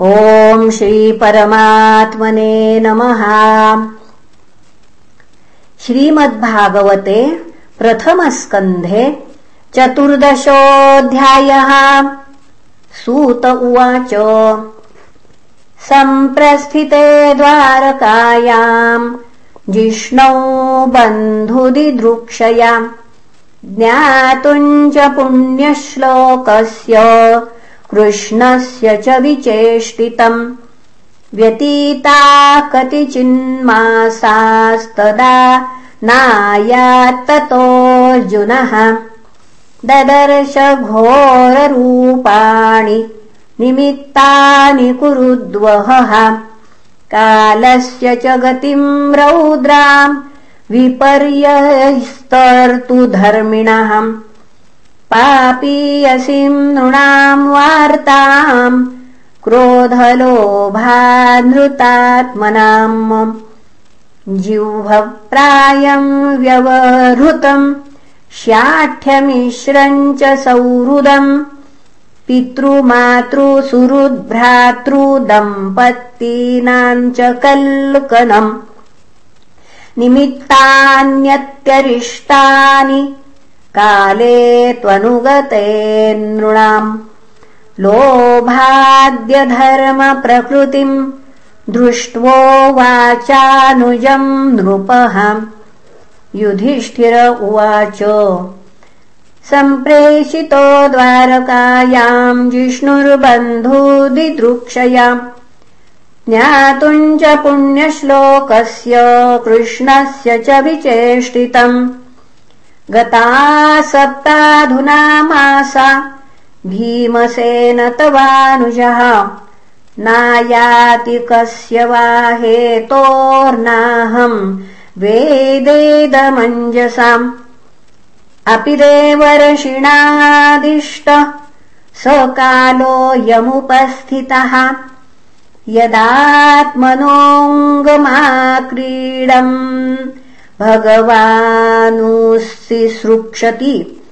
ॐ श्रीपरमात्मने नमः। श्रीमद्भागवते प्रथमस्कन्धे चतुर्दशोऽध्यायः। सूत उवाच। सम्प्रस्थिते द्वारकायाम् जिष्णौ बन्धुदिदृक्षयाम् च पुण्यश्लोकस्य कृष्णस्य च विचेष्टितम्। व्यतीता कतिचिन्मासास्तदा नायात्ततोऽर्जुनः ददर्श घोररूपाणि निमित्तानि कुरुद्वहः। कालस्य च गतिम् रौद्राम् विपर्यस्तर्तु धर्मिणः पापीयसीम् नृणाम् वार्ताम् क्रोधलोभानृतात्मनाम् जिह्वप्रायम् व्यवहृतम् शाठ्यमिश्रम् च सौहृदम् पितृमातृसुहृद्भ्रातृदम्पतीनाम् च कल्कनम् निमित्तान्यत्यरिष्टानि काले त्वनुगते नृणाम्। लोभाद्यधर्मप्रकृतिम् दृष्ट्वो वाचानुजम् नृपः युधिष्ठिर उवाच सम्प्रेषितो द्वारकायाम् जिष्णुर्बन्धुदिदृक्षयाम्। ज्ञातुम् च पुण्यश्लोकस्य कृष्णस्य च विचेष्टितम् गता सप्ताधुना मासा भीमसेन तवानुजः। नायाति कस्य वा हेतोर्नाहम्। वेदेदमञ्जसाम् अपि देवर्षिणादिष्ट। स कालोऽयमुपस्थितः यदात्मनोऽङ्गमाक्रीडम् भगवानुस्सृक्षति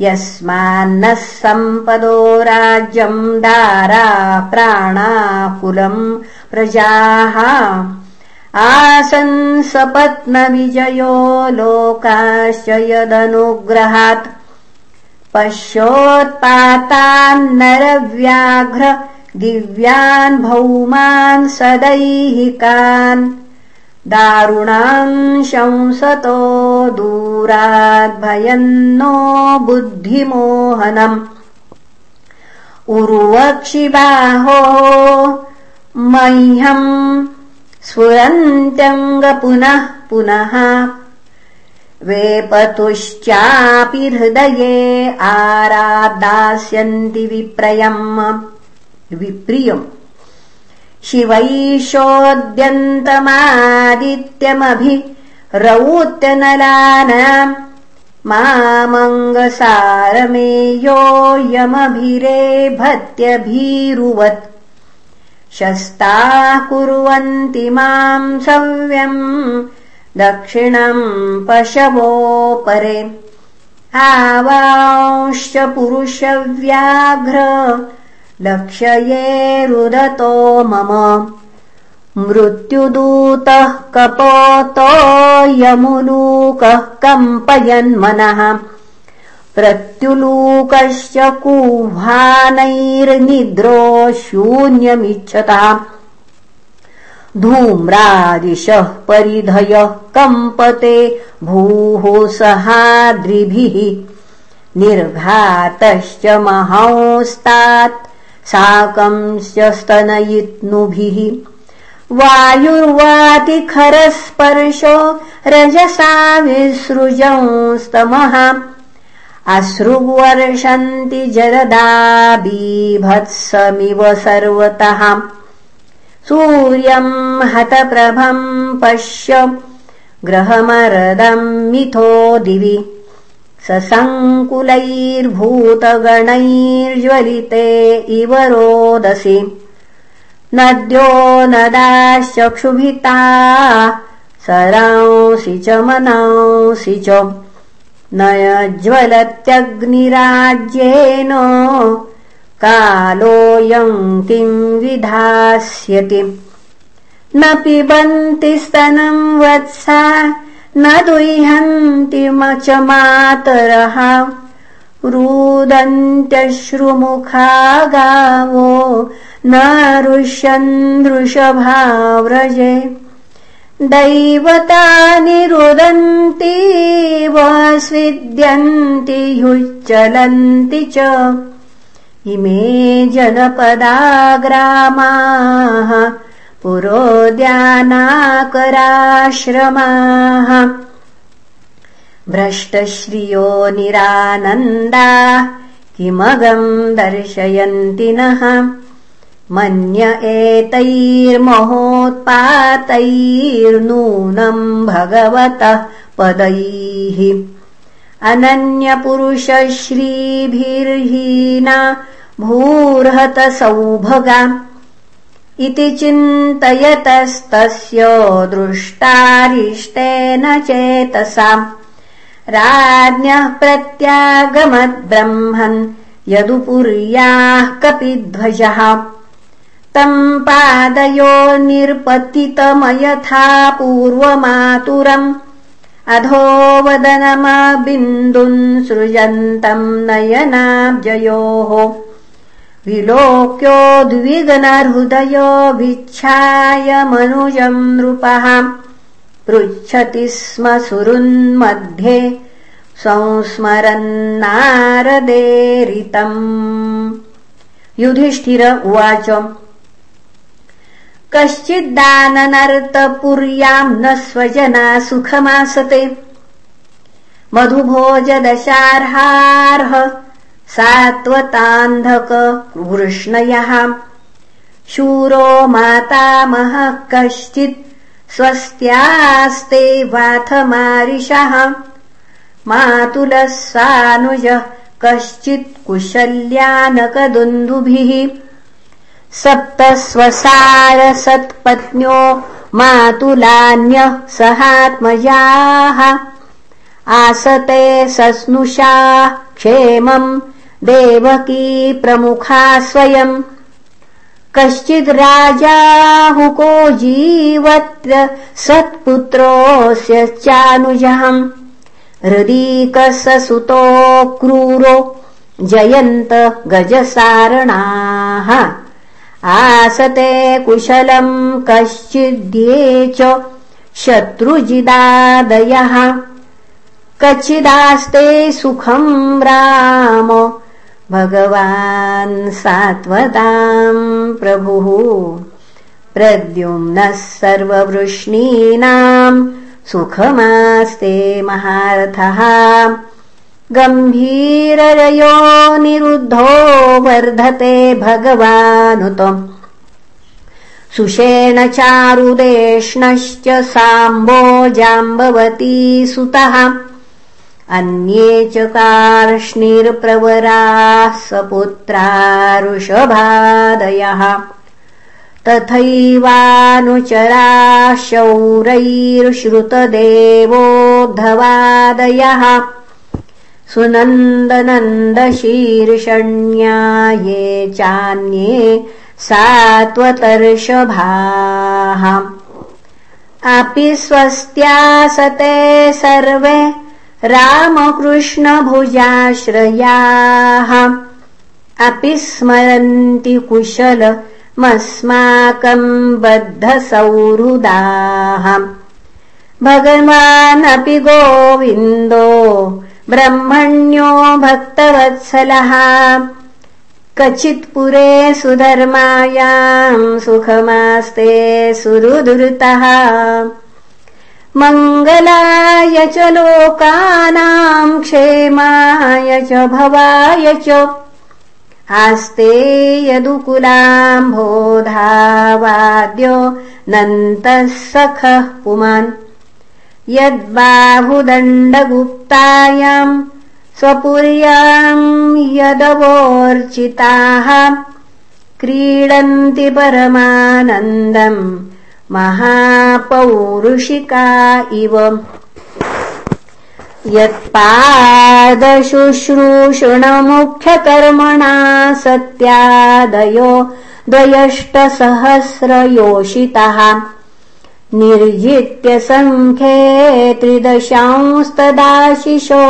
यस्मान्नः सम्पदो राज्यम् दारा प्राणाकुलम् प्रजाः। आसंसपत्नविजयो लोकाश्च यदनुग्रहात्। पश्योत्पातान्नरव्याघ्र दिव्यान् भौमान् सदैहिकान् दारुणाम् शंसतो दूराद्भयन्नो बुद्धिमोहनम्। उर्वक्षिबाहो मह्यम् स्फुरन्त्यङ्ग पुनः। पुनः वेपतुश्चापि हृदये आरादास्यन्ति विप्रयम्। विप्रियम् शिवैषोऽद्यन्तमादित्यमभि रौत्यनलानाम् मामङ्गसारमेयोऽयमभिरेभत्यभीरुवत् शस्ताः कुर्वन्ति माम् सव्यम् दक्षिणम् पशवोपरे। आवांश्च पुरुषव्याघ्र लक्ष्ये रुदतो मम। मृत्युदूतः कपोतो यमुलूकः कम्पयन्मनः। प्रत्युलूकश्च कुह्वानैर्निद्रो शून्यमिच्छता। धूम्रादिशः परिधयः कम्पते भूः सहाद्रिभिः। निर्घातश्च महांस्तात् साकंश्च स्तनयित्नुभिः। वायुर्वातिखरस्पर्शो रजसा विसृजंस्तमः। अश्रुवर्षन्ति जरदा बीभत्समिव सर्वतः। सूर्यम् हतप्रभम् पश्य ग्रहमरदम् मिथो दिवि ससङ्कुलैर्भूतगणैर्ज्वलिते इव रोदसि। नद्यो नदाश्चक्षुभिता सरांसि च मनांसि च। न ज्वलत्यग्निराज्येन कालोऽयम् किम् विधास्यति। न पिबन्ति स्तनम् वत्सा न दुह्यन्ति च मातरः रुदन्त्यश्रुमुखा गावो न रुष्यन्दृषभाव्रजे दैवतानि रुदन्ति वस्विद्यन्ति ह्युच्चलन्ति च। इमे जनपदाग्रामाः पुरोद्यानाकराश्रमाः भ्रष्टश्रियो निरानन्दा किमगम् दर्शयन्ति नः? मन्य एतैर्महोत्पातैर्नूनम् भगवतः पदैः। अनन्यपुरुषश्रीभिर्हीना भूर्हतसौभगा इति चिन्तयतस्तस्य दृष्टारिष्टेन चेतसाम्। राज्ञः प्रत्यागमद्ब्रह्मन् यदुपुर्याः कपिध्वजः। तम् पादयो निर्पतितमयथा पूर्वमातुरम्। अधोवदनमाबिन्दुन् सृजन्तम् नयनाब्जयोः विलोक्योद्विगनहृदयो भिच्छाय मनुजम् नृपः। पृच्छति स्म सुरुन्मध्ये संस्मरन्नारदेरितम् युधिष्ठिर उवाच। कश्चिद्दाननर्तपुर्याम् न स्वजना सुखमासते। मधुभोजदशार्हार्ह सात्वतान्धकवृष्णयः शूरो मातामहः कश्चित् स्वस्त्यास्ते वाथमारिषः मातुलः सानुजः कश्चित् कुशल्यानकदुन्दुभिः। सप्त स्वसारसत्पत्न्यो मातुलान्यः सहात्मजाः। आसते सस्नुषा क्षेमम् देवकी प्रमुखा स्वयम् कश्चिद् राजाहुको जीवत्र सत्पुत्रोऽस्य चानुजहम् हृदीकसुतो क्रूरो जयन्त गजसारणाः। आसते कुशलम् कश्चिद्ये च शत्रुजिदादयः। कच्चिदास्ते सुखम् राम भगवान् सात्वताम् प्रभुः। प्रद्युम्नः सर्ववृष्णीनाम् सुखमास्ते महारथः। गम्भीररयो निरुद्धो वर्धते भगवानुतम् सुषेण चारुदेष्णश्च साम्बो जाम्बवती सुतः अन्ये च कार्ष्णिर्प्रवराः सपुत्रा ऋषभादयः तथैवानुचरा शौरैर्श्रुतदेवोद्धवादयः सुनन्दनन्दशीर्षण्या ये चान्ये सात्वतर्षभाः अपि स्वस्त्यासते सर्वे रामकृष्णभुजाश्रयाः अपि स्मरन्ति कुशलमस्माकम् बद्धसौहृदाः। भगवानपि गोविन्दो ब्रह्मण्यो भक्तवत्सलः। कचित्पुरे सुधर्मायाम् सुखमास्ते सुहृदुतः मङ्गलाय च लोकानाम् क्षेमाय च भवाय च आस्ते यदुकुलाम्भोधावाद्यो नन्तः सखः पुमान्। यद्बाहुदण्डगुप्तायाम् स्वपुर्याम् यदवोर्चिताः क्रीडन्ति परमानन्दम् महापौरुषिका इव। यत्पादशुश्रूषणमुख्यकर्मणा सत्यादयो द्वयष्टसहस्रयोषितः। निर्जित्य सङ्ख्ये त्रिदशांस्तदाशिषो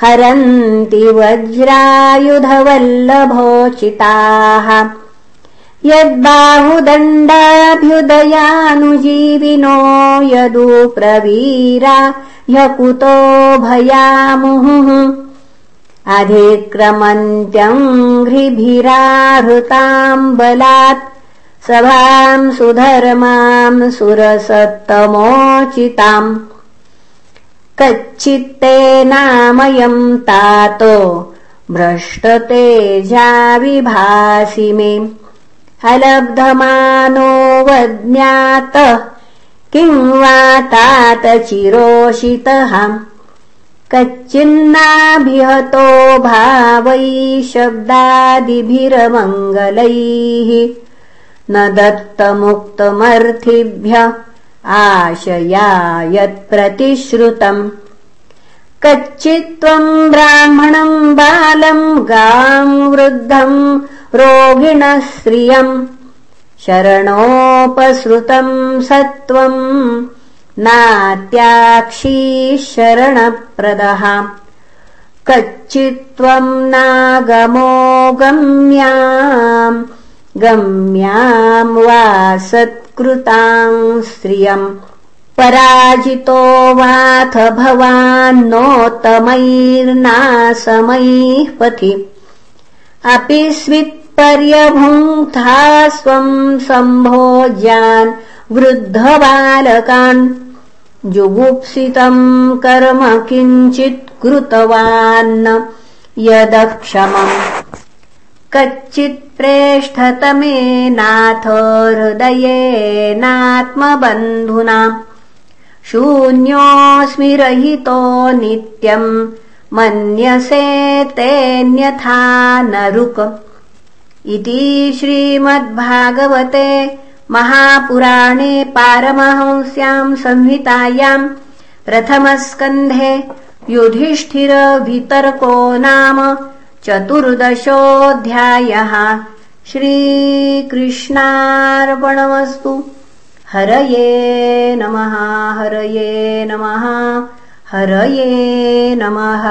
हरन्ति वज्रायुधवल्लभोचिताः यद्बाहुदण्डाभ्युदयानुजीविनो यदु प्रवीरा ह्यकुतो भयामुहुः। अधिक्रमन्त्यङ्घ्रिभिराहृताम् बलात् सभाम् सुधर्माम् सुरसत्तमोचिताम्। कच्चित्तेनामयम् तातो भ्रष्टतेजाविभासि मे अलब्धमानो वज्ञातः। किं वा तात चिरोषितः? कच्चिन्नाभिहतो भावैः शब्दादिभिरमङ्गलैः। न दत्तमुक्तमर्थिभ्य आशया यत्प्रतिश्रुतम् कच्चित्त्वम् ब्राह्मणम् बालम् गाम् वृद्धम् रोगिणः श्रियम् शरणोपसृतम् सत्त्वम् नात्याक्षी शरणप्रदः कच्चित्त्वम् नागमो गम्याम् गम्याम् वा सत्कृताम् श्रियम् पराजितो वाथ भवान्नोत्तमैर्नासमैः पथि। अपि स्वित् पर्यभुङ्क्था स्वम् सम्भोज्यान् वृद्धबालकान् जुगुप्सितम् कर्म किञ्चित् कृतवान् यदक्षमम् कच्चित्प्रेष्ठतमेनाथ हृदयेनात्मबन्धुना शून्योऽस्मि रहितो नित्यम् मन्यसे तेऽन्यथा नरुक इति श्रीमद्भागवते महापुराणे पारमहंस्याम् संहितायाम् प्रथमस्कन्धे युधिष्ठिरवितर्को नाम चतुर्दशोऽध्यायः श्रीकृष्णार्पणमस्तु। हरये नमः हरये नमः हरये नमः